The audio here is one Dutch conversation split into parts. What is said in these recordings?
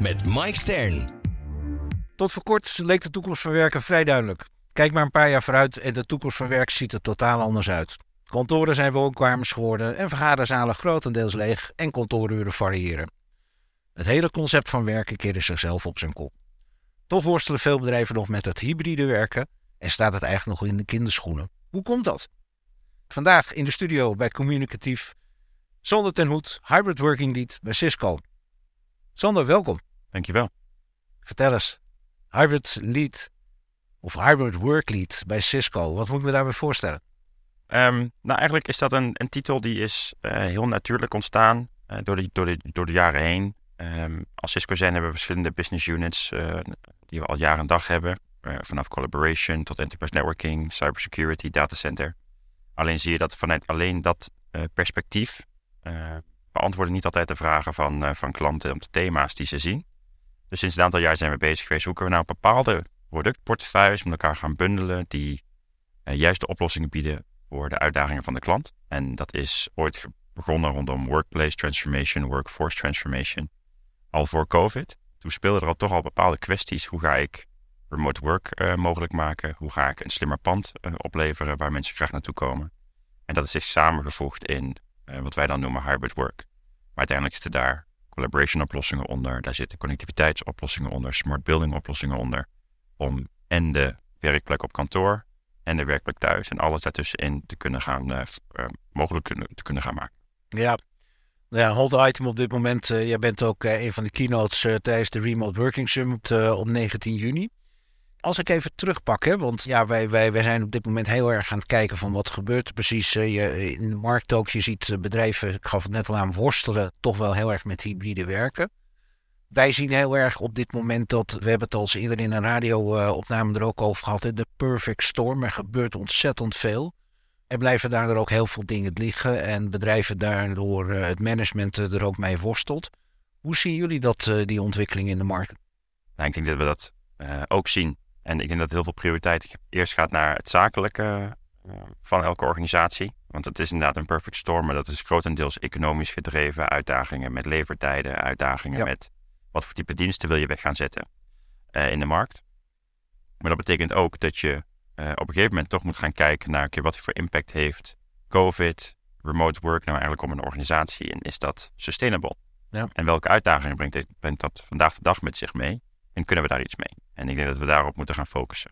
met Mike Stern. Tot voor kort leek de toekomst van werken vrij duidelijk. Kijk maar een paar jaar vooruit en de toekomst van werk ziet er totaal anders uit. Kantoren zijn woonkamers geworden en vergaderzalen grotendeels leeg en kantooruren variëren. Het hele concept van werken keerde zichzelf op zijn kop. Toch worstelen veel bedrijven nog met het hybride werken en staat het eigenlijk nog in de kinderschoenen. Hoe komt dat? Vandaag in de studio bij Communicatief Sander ten Hoed, Hybrid Working Lead bij Cisco. Sander, welkom. Dankjewel. Vertel eens, Hybrid Lead of Hybrid Work Lead bij Cisco, wat moet ik me daarbij voorstellen? Um, nou, eigenlijk is dat een, een titel die is uh, heel natuurlijk ontstaan uh, door, de, door, de, door de jaren heen. Um, als Cisco zijn hebben we verschillende business units uh, die we al jaren en dag hebben. vanaf collaboration tot enterprise networking, cybersecurity, datacenter. Alleen zie je dat vanuit alleen dat perspectief beantwoorden niet altijd de vragen van, van klanten op de thema's die ze zien. Dus sinds een aantal jaar zijn we bezig geweest hoe kunnen we nou bepaalde productportefeuilles met elkaar gaan bundelen die uh, juist de oplossingen bieden voor de uitdagingen van de klant. En dat is ooit begonnen rondom workplace transformation, workforce transformation. Al voor COVID. Toen speelden er al toch al bepaalde kwesties. Hoe ga ik remote work uh, mogelijk maken? Hoe ga ik een slimmer pand opleveren waar mensen graag naartoe komen? En dat is zich samengevoegd in wat wij dan noemen hybrid work. Maar uiteindelijk zitten daar collaboration oplossingen onder, daar zitten connectiviteitsoplossingen onder, smart building oplossingen onder, om en de werkplek op kantoor en de werkplek thuis en alles daartussenin te kunnen gaan, uh, uh, mogelijk kunnen, te kunnen gaan maken. Ja, ja, hold item op dit moment. Uh, jij bent ook een van de keynotes tijdens de Remote Working Summit op 19 juni. Als ik even terugpak, hè, want ja, wij, wij, wij zijn op dit moment heel erg aan het kijken van wat gebeurt er precies je, in de markt ook. Je ziet bedrijven, ik gaf het net al aan, worstelen toch wel heel erg met hybride werken. Wij zien heel erg op dit moment dat, we hebben het al eerder in een radio-opname er ook over gehad, de perfect storm. Er gebeurt ontzettend veel. Er blijven daardoor ook heel veel dingen liggen en bedrijven daardoor uh, het management er ook mee worstelt. Hoe zien jullie dat, uh, die ontwikkeling in de markt? Nou, ik denk dat we dat ook zien. En ik denk dat heel veel prioriteit eerst gaat naar het zakelijke uh, van elke organisatie. Want het is inderdaad een perfect storm, maar dat is grotendeels economisch gedreven. Uitdagingen met levertijden, uitdagingen met wat voor type diensten wil je weg gaan zetten uh, in de markt. Maar dat betekent ook dat je uh, op een gegeven moment toch moet gaan kijken naar okay, wat voor impact heeft COVID, remote work nou eigenlijk op een organisatie en is dat sustainable? Ja. En welke uitdagingen brengt, brengt dat vandaag de dag met zich mee? En kunnen we daar iets mee? En ik denk dat we daarop moeten gaan focussen.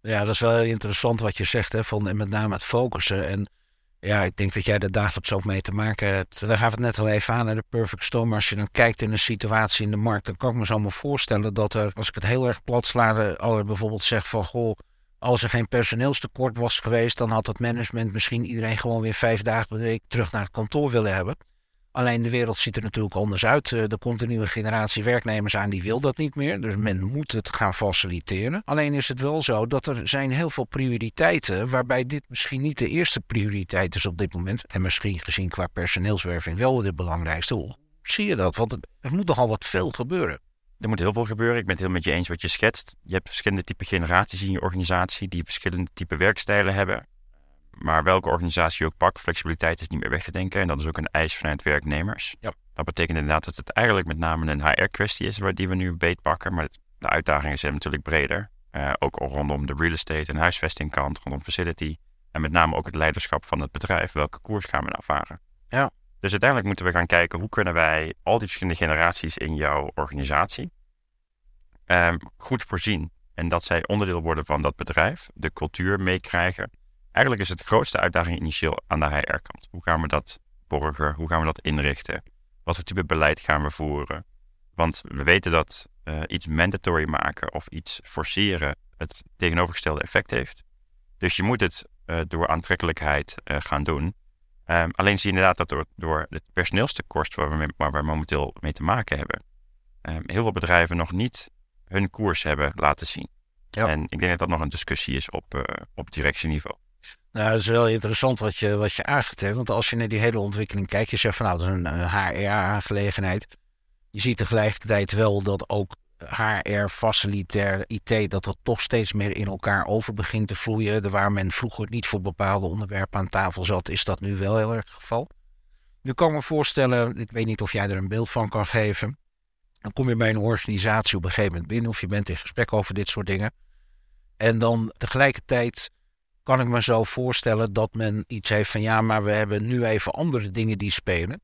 Ja, dat is wel interessant wat je zegt, hè, van, en met name het focussen. En ja, ik denk dat jij er dagelijks ook mee te maken hebt. Daar we het net al even aan, de perfect storm. Als je dan kijkt in een situatie in de markt, dan kan ik me zo maar voorstellen dat er, als ik het heel erg plat sla, al bijvoorbeeld zegt van, goh, als er geen personeelstekort was geweest, dan had het management misschien iedereen gewoon weer vijf dagen per week terug naar het kantoor willen hebben. Alleen de wereld ziet er natuurlijk anders uit. Er eh, komt een nieuwe generatie werknemers aan die wil dat niet meer. Dus men moet het gaan faciliteren. Alleen is het wel zo dat er zijn heel veel prioriteiten waarbij dit misschien niet de eerste prioriteit is op dit moment. En misschien gezien qua personeelswerving wel de belangrijkste. Hoe zie je dat? Want er moet nogal wat veel gebeuren. Er moet heel veel gebeuren. Ik ben het heel met je eens wat je schetst. Je hebt verschillende type generaties in je organisatie die verschillende type werkstijlen hebben. Maar welke organisatie je ook pakt, flexibiliteit is niet meer weg te denken. En dat is ook een eis vanuit werknemers. Ja. Dat betekent inderdaad dat het eigenlijk met name een HR-kwestie is waar die we nu beet pakken. Maar de uitdagingen zijn natuurlijk breder. Uh, ook rondom de real estate en huisvestingkant, rondom facility. En met name ook het leiderschap van het bedrijf. Welke koers gaan we nou varen? Ja. Dus uiteindelijk moeten we gaan kijken hoe kunnen wij al die verschillende generaties in jouw organisatie um, goed voorzien. En dat zij onderdeel worden van dat bedrijf, de cultuur meekrijgen Eigenlijk is het de grootste uitdaging initieel aan de HR-kant. Hoe gaan we dat borgen? Hoe gaan we dat inrichten? Wat voor type beleid gaan we voeren? Want we weten dat uh, iets mandatory maken of iets forceren het tegenovergestelde effect heeft. Dus je moet het uh, door aantrekkelijkheid uh, gaan doen. Um, alleen zie je inderdaad dat door, door het personeelstekort waar we, waar we momenteel mee te maken hebben, ehm, heel veel bedrijven nog niet hun koers hebben laten zien. Ja. En ik denk dat dat nog een discussie is op, eh, op directieniveau. Nou, dat is wel interessant wat je, wat je aangeeft. Want als je naar die hele ontwikkeling kijkt, je zegt van nou, dat is een, HR-aangelegenheid. Je ziet tegelijkertijd wel dat ook HR, facilitair, IT, dat dat toch steeds meer in elkaar over begint te vloeien. De waar men vroeger niet voor bepaalde onderwerpen aan tafel zat, is dat nu wel heel erg het geval. Nu kan ik me voorstellen, ik weet niet of jij er een beeld van kan geven. Dan kom je bij een organisatie op een gegeven moment binnen of je bent in gesprek over dit soort dingen. En dan tegelijkertijd kan ik me zo voorstellen dat men iets heeft van ja, maar we hebben nu even andere dingen die spelen.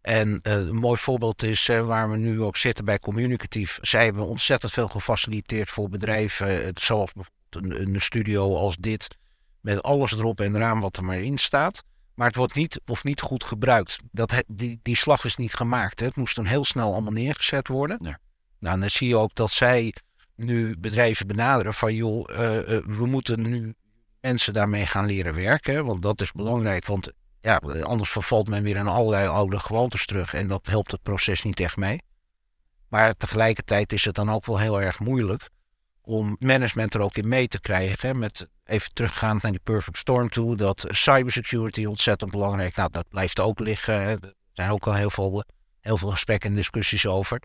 En uh, een mooi voorbeeld is uh, waar we nu ook zitten bij Communicatief. Zij hebben ontzettend veel gefaciliteerd voor bedrijven, uh, zoals bijvoorbeeld een, een, studio als dit, met alles erop en eraan wat er maar in staat. Maar het wordt niet of niet goed gebruikt. Dat, die, die slag is niet gemaakt. Hè. Het moest dan heel snel allemaal neergezet worden. Ja. Nou, dan zie je ook dat zij nu bedrijven benaderen van joh, we moeten nu mensen daarmee gaan leren werken. Want dat is belangrijk, want ja, anders vervalt men weer in allerlei oude gewoontes terug. En dat helpt het proces niet echt mee. Maar tegelijkertijd is het dan ook wel heel erg moeilijk om management er ook in mee te krijgen. Met even teruggaand naar die perfect storm toe, dat cybersecurity ontzettend belangrijk. Nou, dat blijft ook liggen. Er zijn ook al heel veel, heel veel gesprekken en discussies over.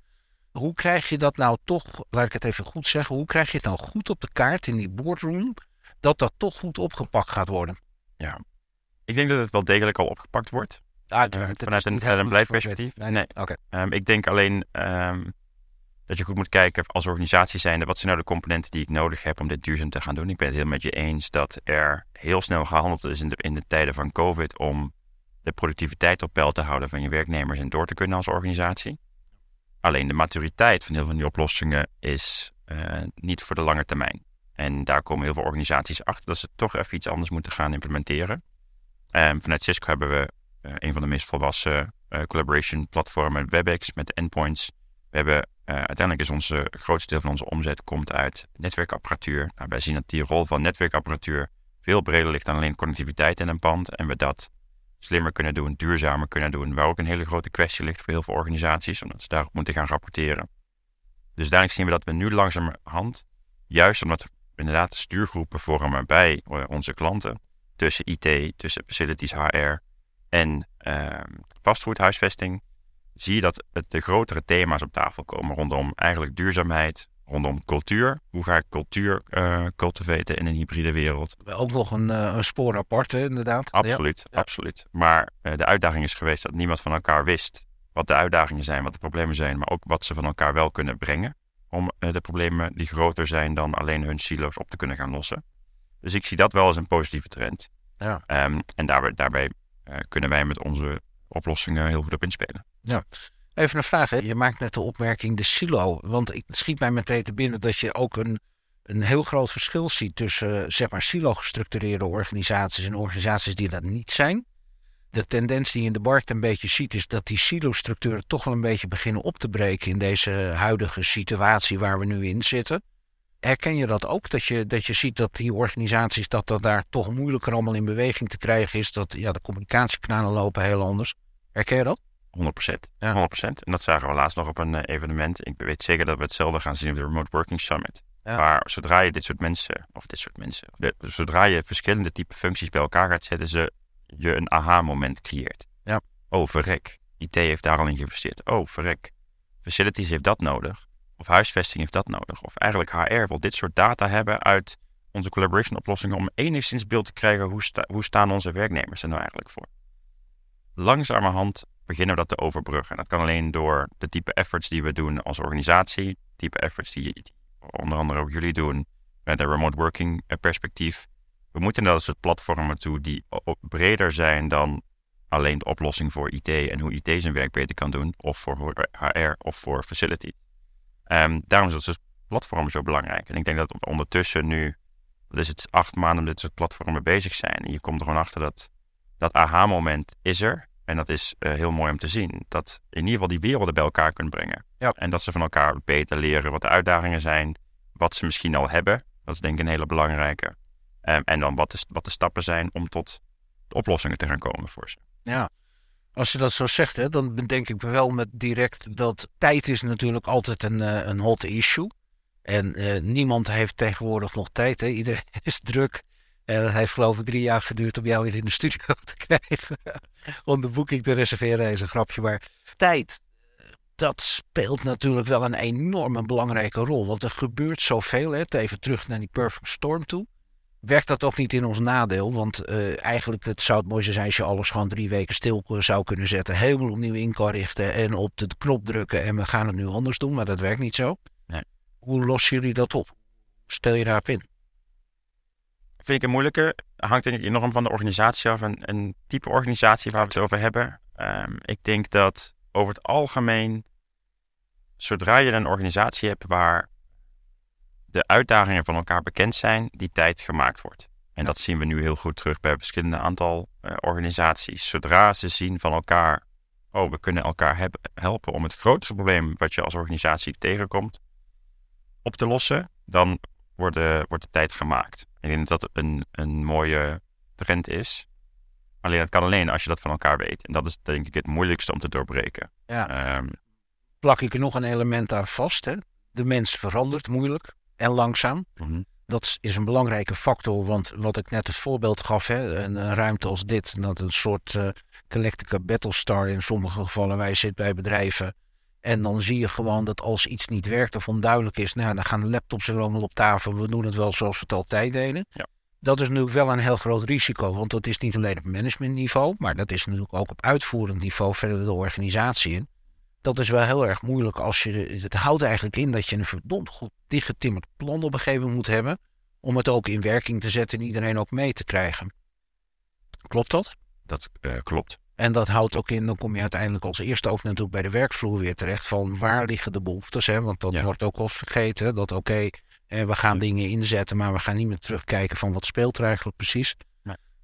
Hoe krijg je dat nou toch, laat ik het even goed zeggen, hoe krijg je het nou goed op de kaart in die boardroom, dat dat toch goed opgepakt gaat worden? Ja, ik denk dat het wel degelijk al opgepakt wordt. Uiteraard. Vanuit een, een beleidperspectief. Nee, nee. oké. Um, ik denk alleen um, dat je goed moet kijken als organisatie zijnde, wat zijn nou de componenten die ik nodig heb om dit duurzaam te gaan doen. Ik ben het heel met je eens dat er heel snel gehandeld is in de, in de tijden van COVID om de productiviteit op peil te houden van je werknemers en door te kunnen als organisatie. Alleen de maturiteit van heel veel van die oplossingen is uh, niet voor de lange termijn. En daar komen heel veel organisaties achter dat ze toch even iets anders moeten gaan implementeren. Um, vanuit Cisco hebben we uh, een van de meest volwassen uh, collaboration platformen, WebEx, met endpoints. We hebben, uh, uiteindelijk is onze grootste deel van onze omzet komt uit netwerkapparatuur. Nou, wij zien dat die rol van netwerkapparatuur veel breder ligt dan alleen connectiviteit in een pand. En we dat slimmer kunnen doen, duurzamer kunnen doen. Waar ook een hele grote kwestie ligt voor heel veel organisaties, omdat ze daarop moeten gaan rapporteren. Dus daarom zien we dat we nu langzamerhand, juist omdat inderdaad stuurgroepen vormen bij onze klanten, tussen IT, tussen facilities HR en uh, vastgoedhuisvesting, zie je dat het de grotere thema's op tafel komen rondom eigenlijk duurzaamheid, rondom cultuur. Hoe ga ik cultuur uh, cultiveren in een hybride wereld? Ook nog een, uh, een spoor apart, hè, inderdaad. Absoluut, ja. absoluut. Maar uh, de uitdaging is geweest dat niemand van elkaar wist wat de uitdagingen zijn, wat de problemen zijn, maar ook wat ze van elkaar wel kunnen brengen. Om de problemen die groter zijn dan alleen hun silo's op te kunnen gaan lossen. Dus ik zie dat wel als een positieve trend. Ja. Um, en daarbij, daarbij uh, kunnen wij met onze oplossingen heel goed op inspelen. Ja. Even een vraag. Hè. Je maakt net de opmerking de silo. Want ik schiet mij meteen te binnen dat je ook een, een heel groot verschil ziet tussen uh, zeg maar silo gestructureerde organisaties en organisaties die dat niet zijn. De tendens die je in de markt een beetje ziet is dat die silo-structuren toch wel een beetje beginnen op te breken in deze huidige situatie waar we nu in zitten. Herken je dat ook? Dat je, dat je ziet dat die organisaties, dat dat daar toch moeilijker allemaal in beweging te krijgen is. Dat ja, de communicatiekanalen lopen heel anders. Herken je dat? 100%. Ja. 100%. En dat zagen we laatst nog op een uh, evenement. Ik weet zeker dat we hetzelfde gaan zien op de Remote Working Summit. Ja. Maar zodra je dit soort mensen, of dit soort mensen, de, zodra je verschillende type functies bij elkaar gaat zetten, ze je een aha-moment creëert. Ja. Oh, verrek. IT heeft daar al in geïnvesteerd. Oh, verrek. Facilities heeft dat nodig. Of huisvesting heeft dat nodig. Of eigenlijk HR wil dit soort data hebben uit onze collaboration oplossingen om enigszins beeld te krijgen hoe, sta, hoe staan onze werknemers er nou eigenlijk voor. Langzamerhand beginnen we dat te overbruggen. En dat kan alleen door de type efforts die we doen als organisatie, type efforts die, die onder andere ook jullie doen met een remote working perspectief. We moeten dat soort platformen toe die breder zijn dan alleen de oplossing voor IT en hoe IT zijn werk beter kan doen, of voor HR of voor facility. Um, daarom is dat soort platformen zo belangrijk. En ik denk dat we ondertussen nu, dat is het acht maanden dit soort platformen bezig zijn. En je komt er gewoon achter dat dat aha-moment is er. En dat is uh, heel mooi om te zien. Dat in ieder geval die werelden bij elkaar kunnen brengen. Ja. En dat ze van elkaar beter leren wat de uitdagingen zijn. Wat ze misschien al hebben. Dat is denk ik een hele belangrijke. Um, en dan wat de, wat de stappen zijn om tot de oplossingen te gaan komen voor ze. Ja, Als je dat zo zegt, hè, dan denk ik wel met direct dat tijd is natuurlijk altijd een, uh, een hot issue. En uh, niemand heeft tegenwoordig nog tijd. Hè. Iedereen is druk. En het heeft geloof ik drie jaar geduurd om jou weer in de studio te krijgen. om de boeking te reserveren is een grapje. Maar tijd, dat speelt natuurlijk wel een enorme belangrijke rol. Want er gebeurt zoveel. Hè. Even terug naar die Perfect Storm toe werkt dat ook niet in ons nadeel. Want uh, eigenlijk het zou het mooiste zijn als je alles gewoon drie weken stil zou kunnen zetten. Helemaal opnieuw in kan richten en op de knop drukken en we gaan het nu anders doen. Maar dat werkt niet zo. Nee. Hoe lossen jullie dat op? Stel je daarop in? Vind ik een moeilijke. Hangt er enorm van de organisatie af en een type organisatie waar we het over hebben. Um, ik denk dat over het algemeen, zodra je een organisatie hebt waar de uitdagingen van elkaar bekend zijn, die tijd gemaakt wordt. En dat zien we nu heel goed terug bij verschillende aantal uh, organisaties. Zodra ze zien van elkaar, oh, we kunnen elkaar helpen om het grootste probleem wat je als organisatie tegenkomt op te lossen, dan wordt de, wordt de tijd gemaakt. Ik denk dat dat een, een mooie trend is. Alleen het kan alleen als je dat van elkaar weet. En dat is denk ik het moeilijkste om te doorbreken. Ja. Um, Plak ik er nog een element aan vast. Hè? De mens verandert moeilijk en langzaam. Mhm. Dat is een belangrijke factor, want wat ik net het voorbeeld gaf, hè, een, ruimte als dit, dat een soort uh, Galactica Battlestar in sommige gevallen wij zit bij bedrijven. En dan zie je gewoon dat als iets niet werkt of onduidelijk is, nou, dan gaan de laptops er allemaal op tafel. We doen het wel zoals we het altijd deden. Ja. Dat is nu wel een heel groot risico, want dat is niet alleen op managementniveau, maar dat is natuurlijk ook op uitvoerend niveau verder de organisatie in dat is wel heel erg moeilijk als je. Het houdt eigenlijk in dat je een verdomd goed dichtgetimmerd plan op een gegeven moment moet hebben. Om het ook in werking te zetten en iedereen ook mee te krijgen. Klopt dat? Dat uh, klopt. En dat houdt ook in, dan kom je uiteindelijk als eerste ook natuurlijk bij de werkvloer weer terecht. Van waar liggen de behoeftes? Hè? Want dat wordt ook wel vergeten. Dat oké, okay, eh, we gaan dingen inzetten, maar we gaan niet meer terugkijken van wat speelt er eigenlijk precies.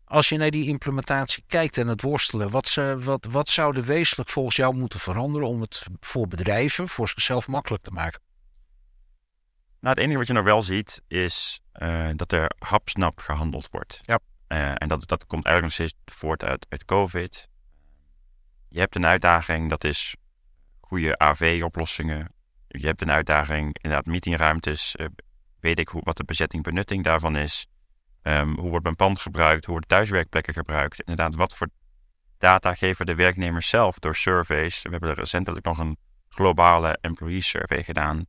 Als je naar die implementatie kijkt en het worstelen, wat, ze, wat, wat zou er wezenlijk volgens jou moeten veranderen om het voor bedrijven, voor zichzelf makkelijk te maken? Nou, het enige wat je nog wel ziet is uh, dat er hapsnap gehandeld wordt. Ja. Uh, en dat, dat komt eigenlijk nog steeds voort uit, uit COVID. Je hebt een uitdaging, dat is goede AV-oplossingen. Je hebt een uitdaging, inderdaad, meetingruimtes. Uh, weet ik hoe, wat de bezetting benutting daarvan is. Ehm, hoe wordt mijn pand gebruikt? Hoe worden thuiswerkplekken gebruikt? Inderdaad, wat voor data geven de werknemers zelf door surveys? We hebben recentelijk nog een globale employee survey gedaan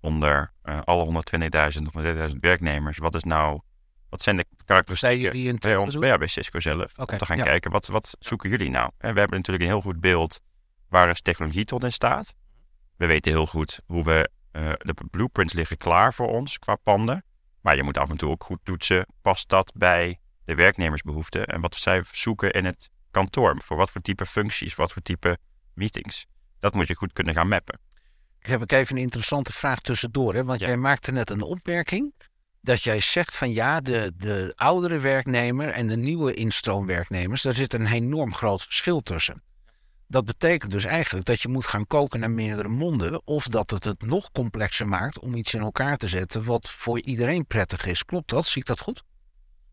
onder uh, alle 120.000 of 100.000 werknemers. Wat is nou, wat zijn de karakteristieken die bij ons, bij, bij Cisco zelf? om te gaan kijken, wat, wat zoeken jullie nou? En we hebben natuurlijk een heel goed beeld waar is technologie tot in staat. We weten heel goed hoe we, uh, de blueprints liggen klaar voor ons qua panden. Maar je moet af en toe ook goed toetsen, past dat bij de werknemersbehoeften en wat zij zoeken in het kantoor? Voor wat voor type functies, wat voor type meetings? Dat moet je goed kunnen gaan mappen. Ik heb ook even een interessante vraag tussendoor, hè? want jij maakte net een opmerking dat jij zegt van ja, de, de oudere werknemer en de nieuwe instroomwerknemers, daar zit een enorm groot verschil tussen. Dat betekent dus eigenlijk dat je moet gaan koken naar meerdere monden. Of dat het het nog complexer maakt om iets in elkaar te zetten wat voor iedereen prettig is. Klopt dat? Zie ik dat goed?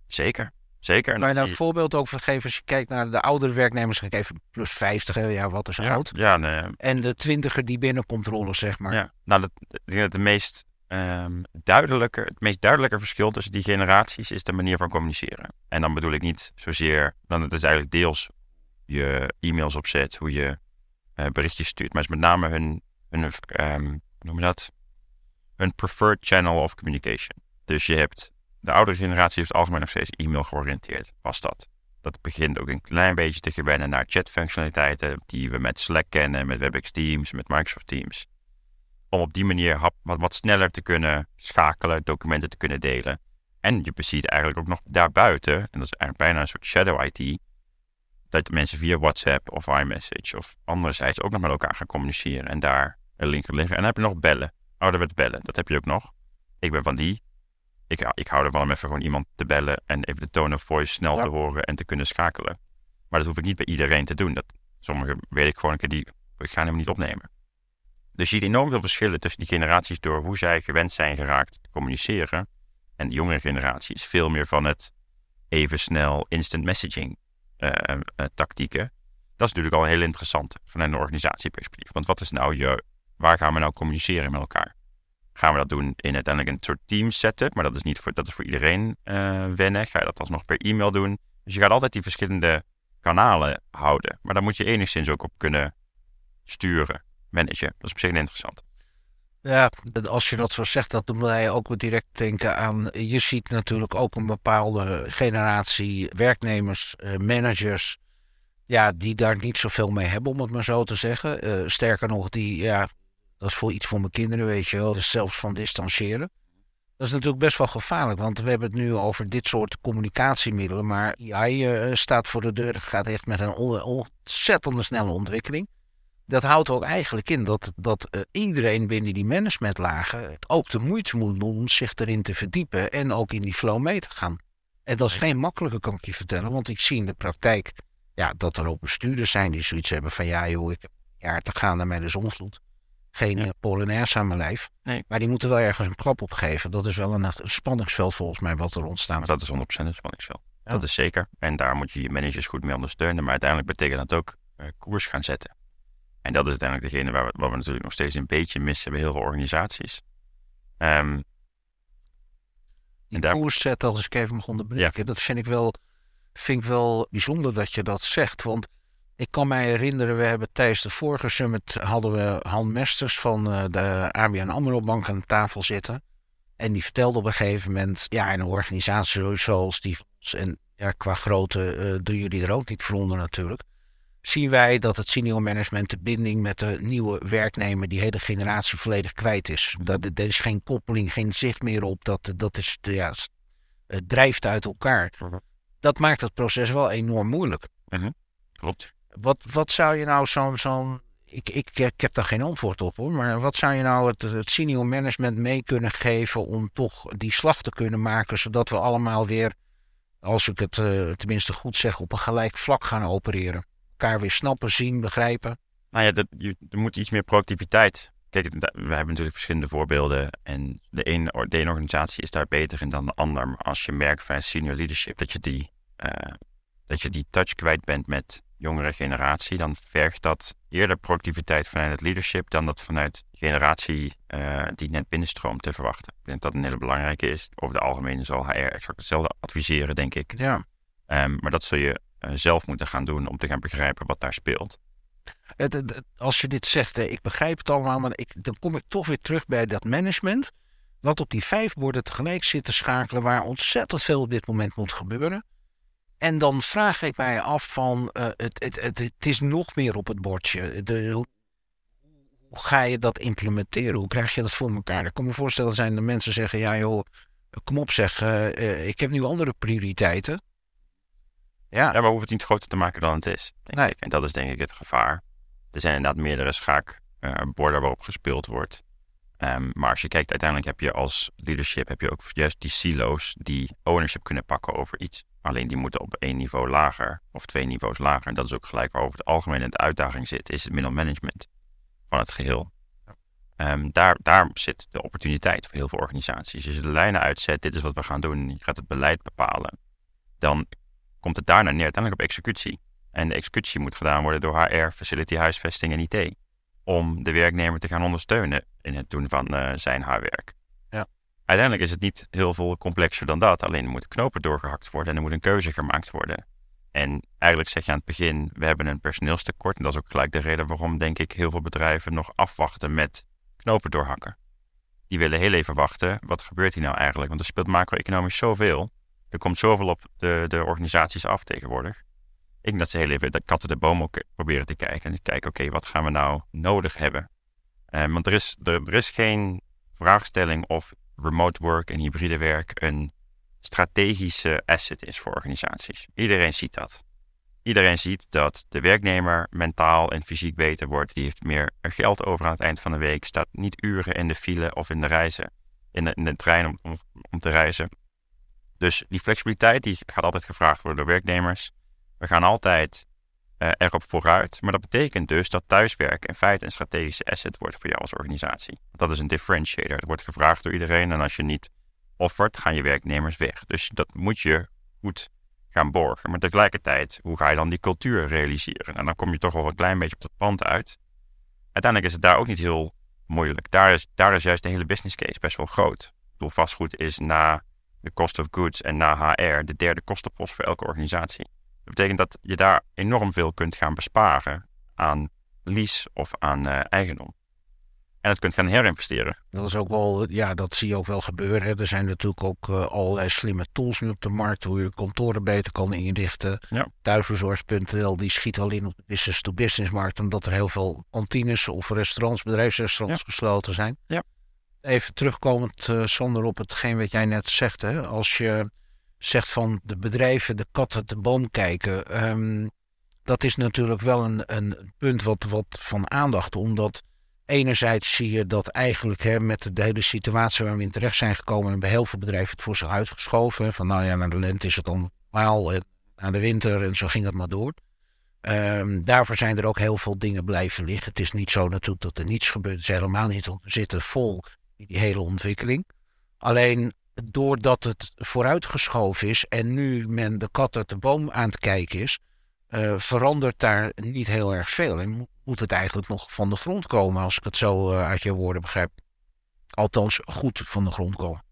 Zeker. Zeker. Kan je daar een voorbeeld over geven als je kijkt naar de oudere werknemers? Ik even plus 50, ja, wat is ja, oud? Ja, nee. En de twintiger die binnenkomt rollen, zeg maar. Ja, nou, dat, ik denk dat de meest um, duidelijke, het meest duidelijke verschil tussen die generaties is de manier van communiceren. En dan bedoel ik niet zozeer, dan het is eigenlijk deels je e-mails opzet, hoe je uh, berichtjes stuurt. Maar het is met name hun, hun um, noem je dat? Hun preferred channel of communication. Dus je hebt, de oudere generatie heeft algemeen nog steeds e-mail georiënteerd, was dat. Dat begint ook een klein beetje te gewennen naar chatfunctionaliteiten die we met Slack kennen, met WebEx Teams, met Microsoft Teams. Om op die manier wat, wat sneller te kunnen schakelen, documenten te kunnen delen. En je ziet eigenlijk ook nog daarbuiten, en dat is eigenlijk bijna een soort shadow IT, dat mensen via WhatsApp of iMessage of andere sites ook nog met elkaar gaan communiceren en daar een link liggen. En dan heb je nog bellen, ouderwets bellen, dat heb je ook nog. Ik ben van die. Ik, ik hou ervan om even gewoon iemand te bellen en even de tone of voice snel te horen en te kunnen schakelen. Maar dat hoef ik niet bij iedereen te doen. Dat, sommige weet ik gewoon, een keer die, ik ga hem niet opnemen. Dus je ziet enorm veel verschillen tussen die generaties door hoe zij gewend zijn geraakt te communiceren. En de jongere generatie is veel meer van het even snel instant messaging tactieken. Dat is natuurlijk al heel interessant vanuit een organisatieperspectief. Want wat is nou je, waar gaan we nou communiceren met elkaar? Gaan we dat doen in uiteindelijk een soort team setup, maar dat is niet voor, dat is voor iedereen uh, wennen. Ga je dat alsnog per e-mail doen? Dus je gaat altijd die verschillende kanalen houden. Maar daar moet je enigszins ook op kunnen sturen, managen. Dat is op zich interessant. Ja, als je dat zo zegt, dat doet mij ook direct denken aan. Je ziet natuurlijk ook een bepaalde generatie werknemers, eh, managers. Ja, die daar niet zoveel mee hebben, om het maar zo te zeggen. Uh, sterker nog, die, ja, dat is voor iets voor mijn kinderen, weet je wel. Dus zelfs van distancieren. Dat is natuurlijk best wel gevaarlijk, want we hebben het nu over dit soort communicatiemiddelen. Maar AI uh, staat voor de deur. Het gaat echt met een ontzettende snelle ontwikkeling dat houdt ook eigenlijk in dat, dat uh, iedereen binnen die managementlagen ook de moeite moet doen om zich erin te verdiepen en ook in die flow mee te gaan. En dat is geen makkelijke, kan ik je vertellen, want ik zie in de praktijk ja, dat er ook bestuurders zijn die zoiets hebben van ja joh, ik heb een jaar te gaan naar de zonvloed. Geen ja. Eh, Polonaise aan mijn lijf. Nee. Maar die moeten wel ergens een klap op geven. Dat is wel een, een spanningsveld volgens mij wat er ontstaat. Dat is 100% een spanningsveld. Dat is zeker. En daar moet je je managers goed mee ondersteunen. Maar uiteindelijk betekent dat ook uh, koers gaan zetten. En dat is uiteindelijk degene waar we, waar we natuurlijk nog steeds een beetje missen bij heel veel organisaties. Um, die daar... koerszet, als ik even mag onderbreken, dat vind ik, wel, vind ik wel bijzonder dat je dat zegt. Want ik kan mij herinneren, we hebben tijdens de vorige summit hadden we Han Mesters van uh, de ABN AMRO Bank aan de tafel zitten. En die vertelde op een gegeven moment, ja, in een organisatie zoals die en ja, qua grootte uh, doen jullie er ook niet voor onder natuurlijk zien wij dat het senior management de binding met de nieuwe werknemer, die hele generatie volledig kwijt is. Dat, er is geen koppeling, geen zicht meer op. Dat, dat is, ja, het drijft uit elkaar. Mhm. Dat maakt het proces wel enorm moeilijk. Mhm. Klopt. Wat, wat zou je nou zo'n. zo'n ik, ik, ik heb daar geen antwoord op hoor. Maar wat zou je nou het, het senior management mee kunnen geven om toch die slag te kunnen maken, zodat we allemaal weer, als ik het uh, tenminste goed zeg, op een gelijk vlak gaan opereren? Elkaar weer snappen, zien, begrijpen. Nou ja, dat, je, er moet iets meer proactiviteit. Kijk, we hebben natuurlijk verschillende voorbeelden. En de ene, de ene organisatie is daar beter in dan de ander. Maar als je merkt van senior leadership dat je die, uh, dat je die touch kwijt bent met jongere generatie, dan vergt dat eerder proactiviteit vanuit het leadership dan dat vanuit de generatie uh, die net binnenstroomt te verwachten. Ik denk dat dat een hele belangrijke is. Over het algemeen zal HR exact hetzelfde adviseren, denk ik. Ja. Um, maar dat zul je eh, zelf moeten gaan doen om te gaan begrijpen wat daar speelt. Als je dit zegt, ik begrijp het allemaal, maar ik, dan kom ik toch weer terug bij dat management. Wat op die vijf borden tegelijk zit te schakelen, waar ontzettend veel op dit moment moet gebeuren. En dan vraag ik mij af van, uh, het, het, het, is nog meer op het bordje. Hoe, hoe, ga je dat implementeren? Hoe krijg je dat voor elkaar? Ik kan me voorstellen zijn de mensen zeggen, ja joh, kom op zeg, uh, ik heb nu andere prioriteiten. Ja. ja, maar hoeven het niet groter te maken dan het is. Nee. En dat is denk ik het gevaar. Er zijn inderdaad meerdere schaakborden uh, waarop gespeeld wordt. Um, maar als je kijkt, uiteindelijk heb je als leadership heb je ook juist die silo's die ownership kunnen pakken over iets. Alleen die moeten op één niveau lager of twee niveaus lager. En dat is ook gelijk waar over het algemeen de uitdaging zit, is het middelmanagement van het geheel. Um, daar, daar zit de opportuniteit voor heel veel organisaties. Als je de lijnen uitzet, dit is wat we gaan doen, je gaat het beleid bepalen, dan komt het daarna neer uiteindelijk op executie. En de executie moet gedaan worden door HR, facility, huisvesting en IT. Om de werknemer te gaan ondersteunen in het doen van uh, zijn haar werk. Ja. Uiteindelijk is het niet heel veel complexer dan dat. Alleen er moeten knopen doorgehakt worden en er moet een keuze gemaakt worden. En eigenlijk zeg je aan het begin, we hebben een personeelstekort. En dat is ook gelijk de reden waarom, denk ik, heel veel bedrijven nog afwachten met knopen doorhakken. Die willen heel even wachten. Wat gebeurt hier nou eigenlijk? Want er speelt macro-economisch zoveel. Er komt zoveel op de, de organisaties af tegenwoordig. Ik denk dat ze heel even de katten de boom ook proberen te kijken. En kijken, oké, wat gaan we nou nodig hebben? Um, want er is, er, is geen vraagstelling of remote work en hybride werk een strategische asset is voor organisaties. Iedereen ziet dat. Iedereen ziet dat de werknemer mentaal en fysiek beter wordt. Die heeft meer geld over aan het eind van de week. Staat niet uren in de file of in de reizen, in de, in de trein om, om te reizen. Dus die flexibiliteit die gaat altijd gevraagd worden door werknemers. We gaan altijd uh, erop vooruit. Maar dat betekent dus dat thuiswerken in feite een strategische asset wordt voor jou als organisatie. Dat is een differentiator. Het wordt gevraagd door iedereen. En als je niet offert, gaan je werknemers weg. Dus dat moet je goed gaan borgen. Maar tegelijkertijd, hoe ga je dan die cultuur realiseren? En dan kom je toch wel een klein beetje op dat pand uit. Uiteindelijk is het daar ook niet heel moeilijk. Daar is, daar is juist de hele business case best wel groot. Ik vastgoed is na de cost of goods en na HR de derde kostenpost voor elke organisatie. Dat betekent dat je daar enorm veel kunt gaan besparen aan lease of aan uh, eigendom. En dat kunt gaan herinvesteren. Dat is ook wel, ja, dat zie je ook wel gebeuren. Er zijn natuurlijk ook uh, allerlei slimme tools nu op de markt, hoe je kantoren beter kan inrichten. Ja. Thuisverzorgs.nl die schiet al in op de business-to-business markt, omdat er heel veel kantines of restaurants, bedrijfsrestaurants gesloten zijn. Ja. Even terugkomend, uh, Sander, op hetgeen wat jij net zegt. Hè? Als je zegt van de bedrijven de kat uit de boom kijken. Um, dat is natuurlijk wel een, een punt wat, wat van aandacht. Omdat enerzijds zie je dat eigenlijk hè, met de hele situatie waar we in terecht zijn gekomen. en bij heel veel bedrijven het voor zich uitgeschoven. Van nou ja, naar de lente is het dan normaal. Naar de winter en zo ging het maar door. Um, daarvoor zijn er ook heel veel dingen blijven liggen. Het is niet zo natuurlijk dat er niets gebeurt. Is helemaal niet. Zitten vol die hele ontwikkeling. Alleen doordat het vooruitgeschoven is en nu men de kat uit de boom aan het kijken is, uh, verandert daar niet heel erg veel. En moet het eigenlijk nog van de grond komen, als ik het zo uh, uit je woorden begrijp. Althans, goed van de grond komen.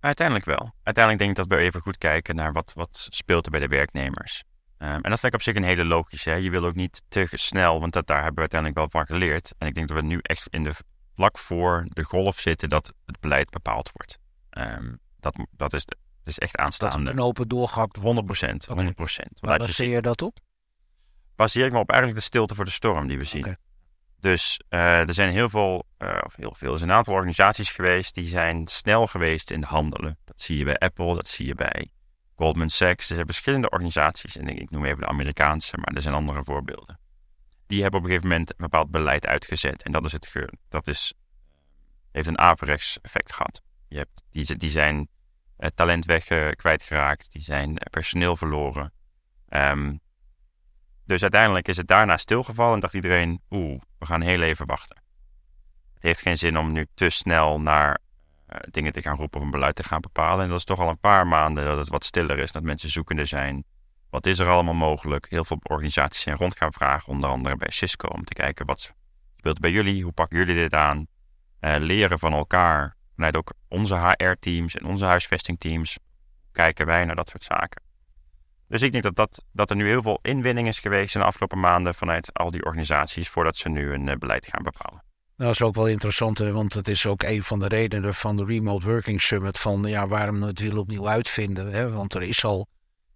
Uiteindelijk wel. Uiteindelijk denk ik dat we even goed kijken naar wat, wat speelt er bij de werknemers. Um, en dat vind ik op zich een hele logische. Hè? Je wil ook niet te snel, want dat, daar hebben we uiteindelijk wel van geleerd. En ik denk dat we nu echt in de vlak voor de golf zitten dat het beleid bepaald wordt. Um, dat, dat is, het is echt aanstaande. Dat een open doorgehakt 100 procent. 100 procent. Waar baseer je dat op? Baseer ik me op eigenlijk de stilte voor de storm die we zien. Okay. Dus uh, er zijn heel veel, uh, of heel veel, er zijn een aantal organisaties geweest die zijn snel geweest in handelen. Dat zie je bij Apple, dat zie je bij Goldman Sachs. Er zijn verschillende organisaties, en ik noem even de Amerikaanse, maar er zijn andere voorbeelden. Die hebben op een gegeven moment een bepaald beleid uitgezet. En dat, is het, dat is, heeft een averechts effect gehad. Je hebt, die, die zijn uh, talent weg uh, kwijtgeraakt, die zijn personeel verloren. Um, dus uiteindelijk is het daarna stilgevallen en dacht iedereen, oeh, we gaan heel even wachten. Het heeft geen zin om nu te snel naar dingen te gaan roepen of een beleid te gaan bepalen. En dat is toch al een paar maanden dat het wat stiller is, dat mensen zoekende zijn. Wat is er allemaal mogelijk? Heel veel organisaties zijn rond gaan vragen, onder andere bij Cisco, om te kijken wat speelt bij jullie, hoe pakken jullie dit aan? Uh, leren van elkaar, vanuit ook onze HR-teams en onze huisvestingteams, kijken wij naar dat soort zaken. Dus ik denk dat, dat, dat er nu heel veel inwinning is geweest in de afgelopen maanden vanuit al die organisaties voordat ze nu een uh, beleid gaan bepalen. Nou, dat is ook wel interessant, want het is ook een van de redenen van de Remote Working Summit van ja, waarom het willen opnieuw uitvinden. Hè? Want er is al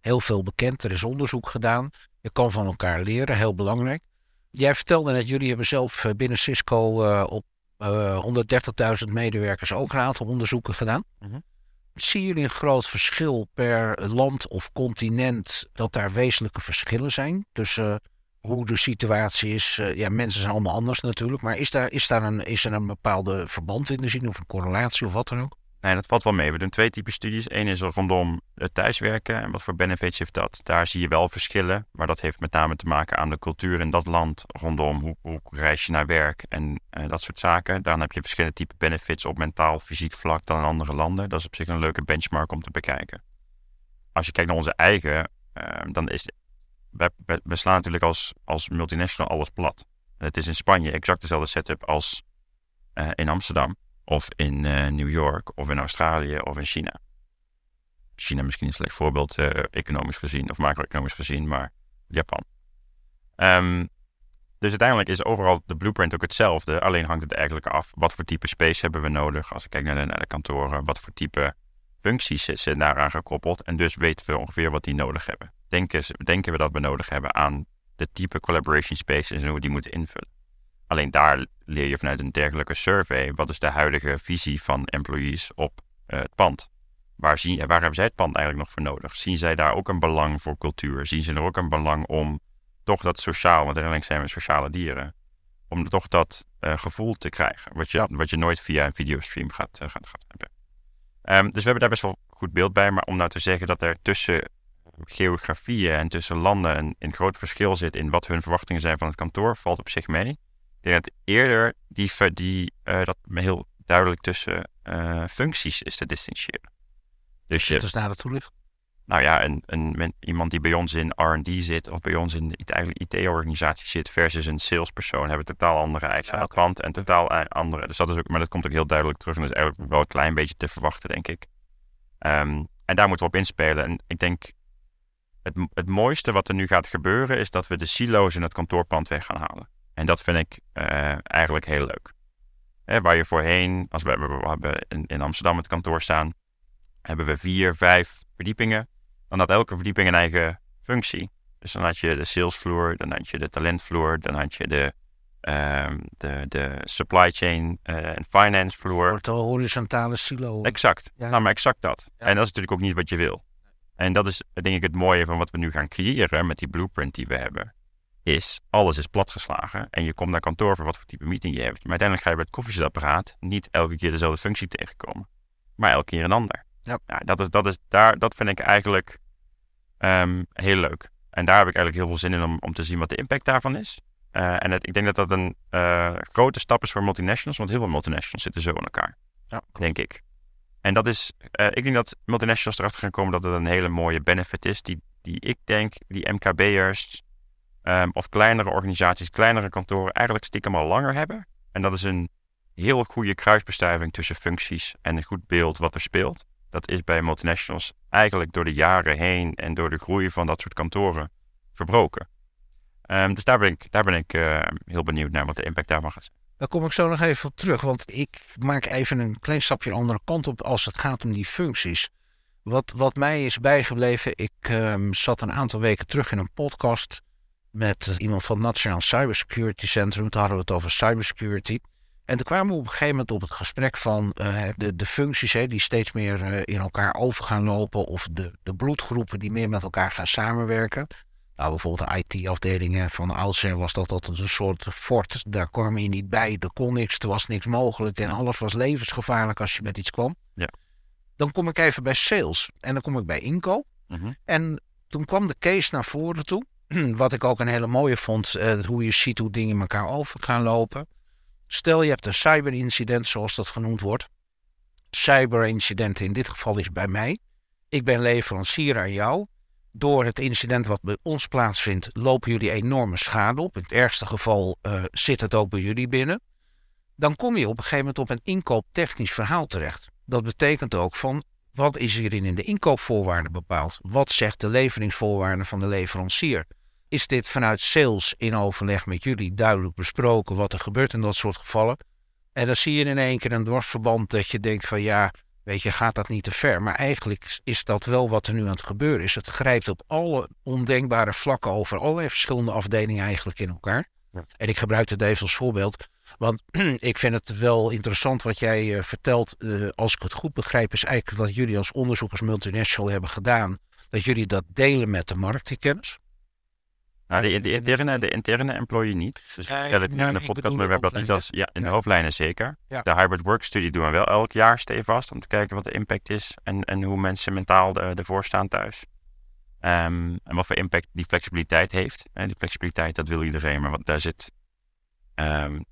heel veel bekend, er is onderzoek gedaan. Je kan van elkaar leren, heel belangrijk. Jij vertelde net, jullie hebben zelf eh, binnen Cisco uh, op uh, 130.000 medewerkers ook een aantal onderzoeken gedaan. Mm -hmm. Zie jullie een groot verschil per land of continent dat daar wezenlijke verschillen zijn tussen uh, hoe de situatie is? Ja, mensen zijn allemaal anders natuurlijk, maar is daar, is daar een, is er een bepaalde verband in te zien of een correlatie of wat dan ook? Nee, dat valt wel mee. We doen twee typen studies. Eén is rondom het thuiswerken en wat voor benefits heeft dat. Daar zie je wel verschillen, maar dat heeft met name te maken aan de cultuur in dat land rondom hoe, hoe reis je naar werk en uh, dat soort zaken. Daarna heb je verschillende typen benefits op mentaal, fysiek vlak dan in andere landen. Dat is op zich een leuke benchmark om te bekijken. Als je kijkt naar onze eigen, uh, dan is we, we, we, slaan natuurlijk als, als multinational alles plat. Het is in Spanje exact dezelfde setup als uh, in Amsterdam of in uh, New York, of in Australië, of in China. China misschien een slecht voorbeeld, uh, economisch gezien, of macro-economisch gezien, maar Japan. Um, dus uiteindelijk is overal de blueprint ook hetzelfde, alleen hangt het eigenlijk af wat voor type space hebben we nodig. Als ik kijk naar de, naar de kantoren, wat voor type functies zijn daaraan gekoppeld. En dus weten we ongeveer wat die nodig hebben. Denken, denken we dat we nodig hebben aan de type collaboration spaces en hoe we die moeten invullen. Alleen daar leer je vanuit een dergelijke survey wat is de huidige visie van employees op uh, het pand. Waar, zien, waar hebben zij het pand eigenlijk nog voor nodig? Zien zij daar ook een belang voor cultuur? Zien ze er ook een belang om toch dat sociaal, want uiteindelijk zijn we sociale dieren, om toch dat uh, gevoel te krijgen, wat je, wat je nooit via een videostream gaat, uh, gaat, gaat hebben. Um, dus we hebben daar best wel goed beeld bij, maar om nou te zeggen dat er tussen geografieën en tussen landen een, een groot verschil zit in wat hun verwachtingen zijn van het kantoor, valt op zich mee denk dat eerder die, die, uh, dat heel duidelijk tussen uh, functies is te distingueren. Dus je, dat is naar de toelicht. nou ja, een, een, iemand die bij ons in R&D zit of bij ons in de eigenlijk IT-organisatie zit versus een salespersoon hebben totaal andere eisen ja, klant en totaal andere. Dus dat is ook, maar dat komt ook heel duidelijk terug en dat is eigenlijk wel een klein beetje te verwachten, denk ik. Ehm, en daar moeten we op inspelen. En ik denk, het, het mooiste wat er nu gaat gebeuren is dat we de silo's in het kantoorpand weg gaan halen. En dat vind ik uh, eigenlijk heel leuk. waar je voorheen, als we, we hebben in, in Amsterdam het kantoor staan, hebben we vier, vijf verdiepingen dan had elke verdieping een eigen functie. Dus dan had je de salesvloer, dan had je de talentvloer, dan had je de, um, de, de supply chain uh, en finance vloer. Een horizontale silo. Exact. Ja. Nou, maar exact dat. En dat is natuurlijk ook niet wat je wil. En dat is denk ik het mooie van wat we nu gaan creëren met die blueprint die we hebben. Is alles is platgeslagen en je komt naar kantoor voor wat voor type meeting je hebt. Maar uiteindelijk ga je bij het koffiezetapparaat niet elke keer dezelfde functie tegenkomen. Maar elke keer een ander. Ja. ja. dat, is, dat, is, daar, dat vind ik eigenlijk um, heel leuk. En daar heb ik eigenlijk heel veel zin in om, om te zien wat de impact daarvan is. Uh, en het, ik denk dat dat een uh, grote stap is voor multinationals, want heel veel multinationals zitten zo in elkaar. Ja. Denk ik. En dat is, uh, ik denk dat multinationals erachter gaan komen dat het een hele mooie benefit is, die, die ik denk, die MKB'ers um, of kleinere organisaties, kleinere kantoren eigenlijk stiekem al langer hebben. En dat is een heel goede kruisbestuiving tussen functies en een goed beeld wat er speelt dat is bij multinationals eigenlijk door de jaren heen en door de groei van dat soort kantoren verbroken. Um, dus daar ben ik, daar ben ik uh, heel benieuwd naar wat de impact daarvan gaat zijn. Daar kom ik zo nog even op terug, want ik maak even een klein stapje de andere kant op als het gaat om die functies. Wat, wat mij is bijgebleven, ik um, zat een aantal weken terug in een podcast met iemand van het Nationaal Cybersecurity Centrum. Toen hadden we het over cybersecurity. En toen kwamen we op een gegeven moment op het gesprek van uh, de, de functies hè, die steeds meer uh, in elkaar over gaan lopen. Of de, de bloedgroepen die meer met elkaar gaan samenwerken. Nou, bijvoorbeeld de IT-afdelingen van oudsher was dat altijd een soort fort. Daar kwam je niet bij, er kon niks, er was niks mogelijk. En alles was levensgevaarlijk als je met iets kwam. Ja. Dan kom ik even bij sales en dan kom ik bij inkoop. Mm En toen kwam de case naar voren toe. Wat ik ook een hele mooie vond, uh, hoe je ziet hoe dingen in elkaar over gaan lopen. Stel je hebt een cyberincident, zoals dat genoemd wordt. Cyberincident in dit geval is bij mij. Ik ben leverancier aan jou. Door het incident wat bij ons plaatsvindt, lopen jullie enorme schade op. In het ergste geval uh, zit het ook bij jullie binnen. Dan kom je op een gegeven moment op een inkooptechnisch verhaal terecht. Dat betekent ook van wat is hierin in de inkoopvoorwaarden bepaald? Wat zegt de leveringsvoorwaarden van de leverancier? is dit vanuit sales in overleg met jullie duidelijk besproken wat er gebeurt in dat soort gevallen. En dan zie je in één keer een dwarsverband dat je denkt van ja, weet je, gaat dat niet te ver. Maar eigenlijk is dat wel wat er nu aan het gebeuren is. Het grijpt op alle ondenkbare vlakken over allerlei verschillende afdelingen eigenlijk in elkaar. En ik gebruik het even als voorbeeld. Want ik vind het wel interessant wat jij uh, vertelt. Uh, als ik het goed begrijp, is eigenlijk wat jullie als onderzoekers multinational hebben gedaan. Dat jullie dat delen met de markt, die kennis. Nou, de, de, interne, de interne employee niet. Dus ik vertel het niet in de podcast, maar we hebben dat niet als... Ja, in de hoofdlijnen zeker. De hybrid work studie doen we wel elk jaar stevast om te kijken wat de impact is en, en hoe mensen mentaal de, ervoor staan thuis. Um, en wat voor impact die flexibiliteit heeft. En die flexibiliteit, dat wil iedereen, maar wat daar zit... Um,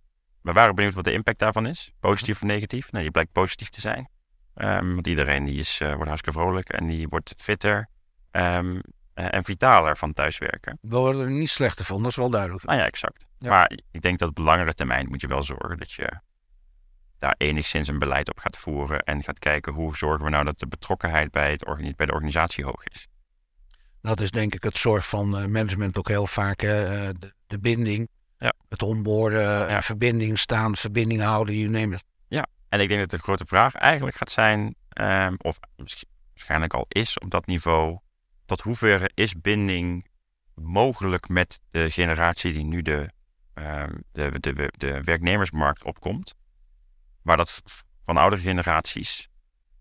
we waren benieuwd wat de impact daarvan is. Positief of negatief? Nee, je blijkt positief te zijn. Um, want iedereen die is, uh, wordt hartstikke vrolijk en die wordt fitter. Um, uh, en vitaler van thuiswerken. We worden er niet slechter van, dat is wel duidelijk. Nou ja, exact. Maar ik denk dat op langere termijn moet je wel zorgen dat je daar enigszins een beleid op gaat voeren en gaat kijken hoe zorgen we nou dat de betrokkenheid bij, het bij de organisatie hoog is. Dat is denk ik het soort van eh, management ook heel vaak, de, de, binding, ja. het onboorden, ja. verbinding staan, verbinding houden, you name it. Ja, en ik denk dat de grote vraag eigenlijk gaat zijn, um, of waarschijnlijk al is op dat niveau, tot hoeverre is binding mogelijk met de generatie die nu de, uh, de, de, de werknemersmarkt opkomt, waar dat van oudere generaties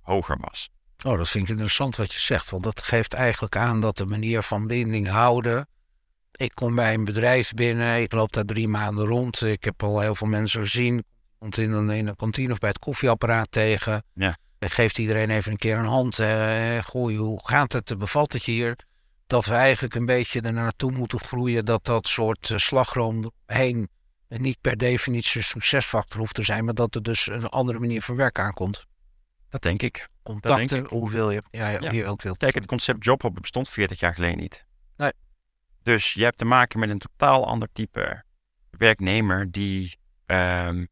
hoger was. Oh, dat vind ik interessant wat je zegt, want dat geeft eigenlijk aan dat de manier van binding houden. Ik kom bij een bedrijf binnen, ik loop daar drie maanden rond, ik heb al heel veel mensen gezien, komt in een, in een kantine of bij het koffieapparaat tegen. Ja geeft iedereen even een keer een hand. Gooi, hoe gaat het? Bevalt het hier? Dat we eigenlijk een beetje er naartoe moeten groeien dat dat soort uh, slagroom heen niet per definitie een succesfactor hoeft te zijn, maar dat er dus een andere manier van werk aankomt. Dat denk ik. Contacten, denk ik. hoeveel je, ja, ja, Ja. je ook wilt. Kijk, het concept jobhopper bestond 40 jaar geleden niet. Nee. Dus je hebt te maken met een totaal ander type werknemer die ehm,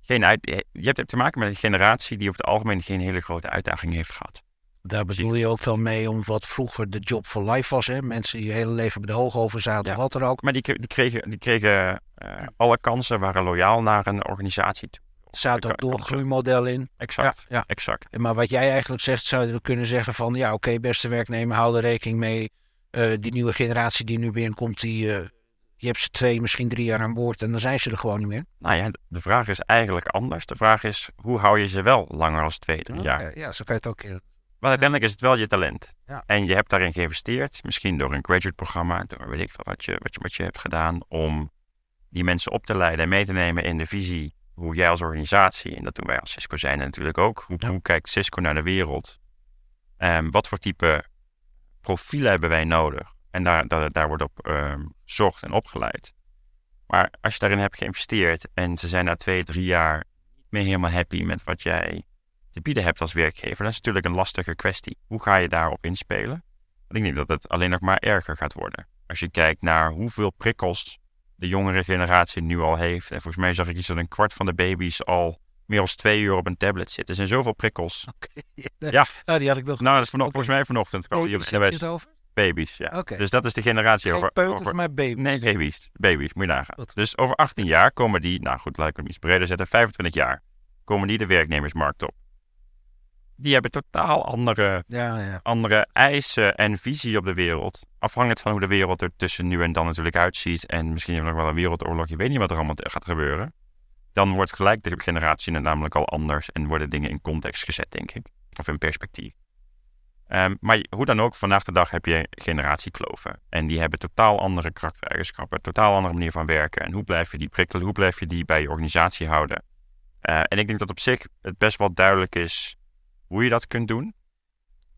geen uit, je hebt te maken met een generatie die over het algemeen geen hele grote uitdaging heeft gehad. Daar bedoel je ook dan mee om wat vroeger de job for life was. Hè? Mensen die je hele leven bij de hoog zaten Ja. of wat dan ook. Maar die, die kregen, die kregen eh, alle kansen, waren loyaal naar een organisatie toe. Zaten ook doorgroeimodel in. Exact, Ja, ja. exact. Maar wat jij eigenlijk zegt, zou je kunnen zeggen van... ja, oké, beste werknemer, hou er rekening mee. Eh, die nieuwe generatie die nu binnenkomt, die, eh, je hebt ze twee, misschien drie jaar aan boord... en dan zijn ze er gewoon niet meer. Nou ja, de vraag is eigenlijk anders. De vraag is, hoe hou je ze wel langer als twee, drie jaar? Ja, zo kan je het ook... in. Want uiteindelijk is het wel je talent. Ja. En je hebt daarin geïnvesteerd, misschien door een graduate programma, door weet ik veel wat je, wat, je, wat je hebt gedaan, om die mensen op te leiden en mee te nemen in de visie hoe jij als organisatie, en dat doen wij als Cisco zijn natuurlijk ook, hoe, Ja. hoe kijkt Cisco naar de wereld? En wat voor type profielen hebben wij nodig? En daar, daar, wordt op ehm gezocht en opgeleid. Maar als je daarin hebt geïnvesteerd en ze zijn na twee, drie jaar niet meer helemaal happy met wat jij te bieden hebt als werkgever, dat is natuurlijk een lastige kwestie. Hoe ga je daarop inspelen? Ik denk dat het alleen nog maar erger gaat worden. Als je kijkt naar hoeveel prikkels de jongere generatie nu al heeft. En volgens mij zag ik iets dat een kwart van de baby's al meer dan twee uur op een tablet zit. Er zijn zoveel prikkels. Ja. Ah, die had ik nog... Nou, dat is vanochtend, volgens mij vanochtend. kwam Baby's, heb je het over? Baby's, ja. Dus dat is de generatie Geen over... peuters, over- maar baby's. Nee, baby's. Baby's, moet je nagaan. Dus over 18 jaar komen die, nou goed, laat ik hem iets breder zetten, 25 jaar, komen die de werknemersmarkt op. Die hebben totaal andere, Ja, ja. andere eisen en visie op de wereld. Afhankelijk van hoe de wereld er tussen nu en dan natuurlijk uitziet. En misschien hebben we nog wel een wereldoorlog, je weet niet wat er allemaal gaat gebeuren. Dan wordt gelijk de generatie namelijk al anders en worden dingen in context gezet, denk ik. Of in perspectief. Ehm, maar hoe dan ook, vandaag de dag heb je generatiekloven. En die hebben totaal andere karaktereigenschappen, totaal andere manier van werken. En hoe blijf je die prikkelen, hoe blijf je die bij je organisatie houden? Eh, en ik denk dat op zich het best wel duidelijk is hoe je dat kunt doen.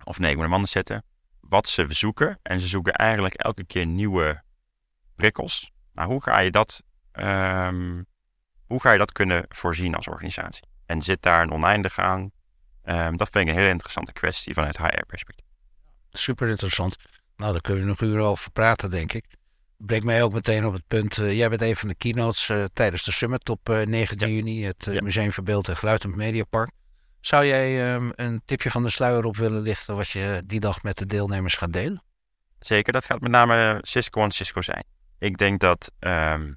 Of nee, ik moet hem anders zetten. Wat ze zoeken. En ze zoeken eigenlijk elke keer nieuwe prikkels. Maar hoe ga je dat, ehm, hoe ga je dat kunnen voorzien als organisatie? En zit daar een oneindig aan? Ehm, dat vind ik een hele interessante kwestie vanuit HR-perspectief. Super interessant. Nou, daar kunnen we nog uren over praten, denk ik. Brengt mij ook meteen op het punt. eh, jij bent een van de keynotes eh, tijdens de summit op eh, 19 juni, het Ja. Museum voor Beeld en Geluid het Mediapark. Zou jij ehm, een tipje van de sluier op willen lichten wat je die dag met de deelnemers gaat delen? Zeker, dat gaat met name Cisco en Cisco zijn. Ik denk dat ehm,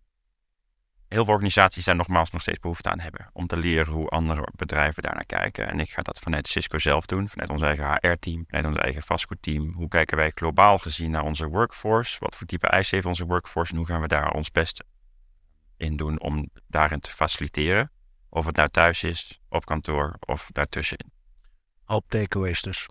heel veel organisaties daar nogmaals nog steeds behoefte aan hebben. Om te leren hoe andere bedrijven daarnaar kijken. En ik ga dat vanuit Cisco zelf doen, vanuit ons eigen HR-team, vanuit ons eigen vastgoedteam. Hoe kijken wij globaal gezien naar onze workforce? Wat voor type eisen heeft onze workforce? En hoe gaan we daar ons best in doen om daarin te faciliteren? Of het nou thuis is, op kantoor of daartussenin. Hoop takeaways dus.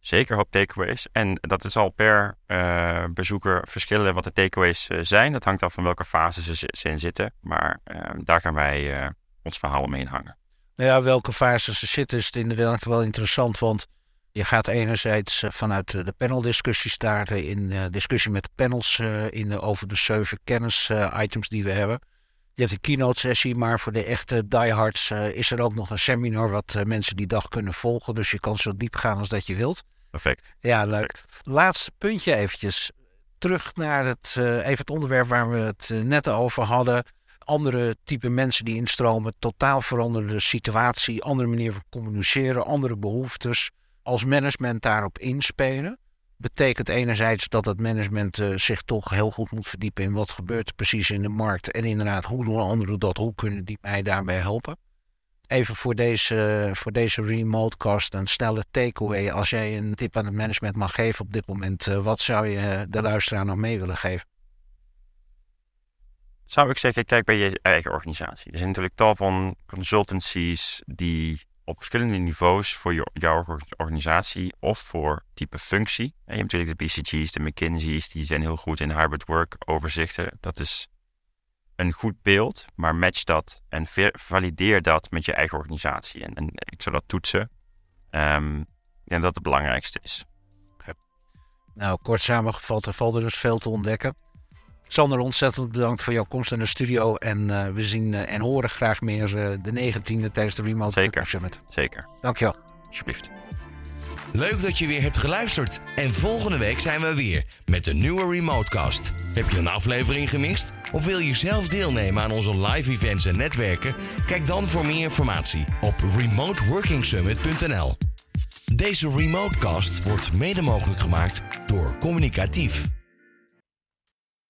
Zeker hoop takeaways. En dat is al per eh, bezoeker verschillen wat de takeaways eh, zijn. Dat hangt af van welke fase ze, in zitten. Maar eh, daar gaan wij ons verhaal omheen hangen. Nou ja, welke fase ze zitten is het inderdaad wel interessant. Want je gaat enerzijds vanuit de paneldiscussies daar in discussie met de panels in, over de zeven kennis-items die we hebben. Je hebt een keynote sessie, maar voor de echte diehards eh, is er ook nog een seminar wat eh, mensen die dag kunnen volgen. Dus je kan zo diep gaan als dat je wilt. Perfect. Ja, leuk. Laatste puntje eventjes. Terug naar het, eh, even het onderwerp waar we het net over hadden. Andere type mensen die instromen, totaal veranderde situatie, andere manier van communiceren, andere behoeftes. Als management daarop inspelen, betekent enerzijds dat het management eh, zich toch heel goed moet verdiepen in wat gebeurt er precies in de markt. En inderdaad, hoe doen anderen dat? Hoe kunnen die mij daarbij helpen? Even voor deze, voor deze remotecast een snelle takeaway. Als jij een tip aan het management mag geven op dit moment, eh, wat zou je de luisteraar nog mee willen geven? Zou ik zeggen, kijk bij je eigen organisatie. Er zijn natuurlijk tal van consultancies die op verschillende niveaus voor je, jouw or- organisatie of voor type functie. En je hebt natuurlijk de BCG's, de McKinsey's, die zijn heel goed in hybrid work overzichten. Dat is een goed beeld, maar match dat en valideer dat met je eigen organisatie. En, en ik zou dat toetsen. Ehm, ik denk dat dat het belangrijkste is. Nou, kort samengevat, er valt er dus veel te ontdekken. Sander, ontzettend bedankt voor jouw komst naar de studio. En we zien en horen graag meer de 19e tijdens de Remote Zeker. Summit. Zeker. Dankjewel. Alsjeblieft. Leuk dat je weer hebt geluisterd. En volgende week zijn we weer met een nieuwe Remotecast. Heb je een aflevering gemist? Of wil je zelf deelnemen aan onze live events en netwerken? Kijk dan voor meer informatie op remoteworkingsummit.nl. Deze Remotecast wordt mede mogelijk gemaakt door Communicatief.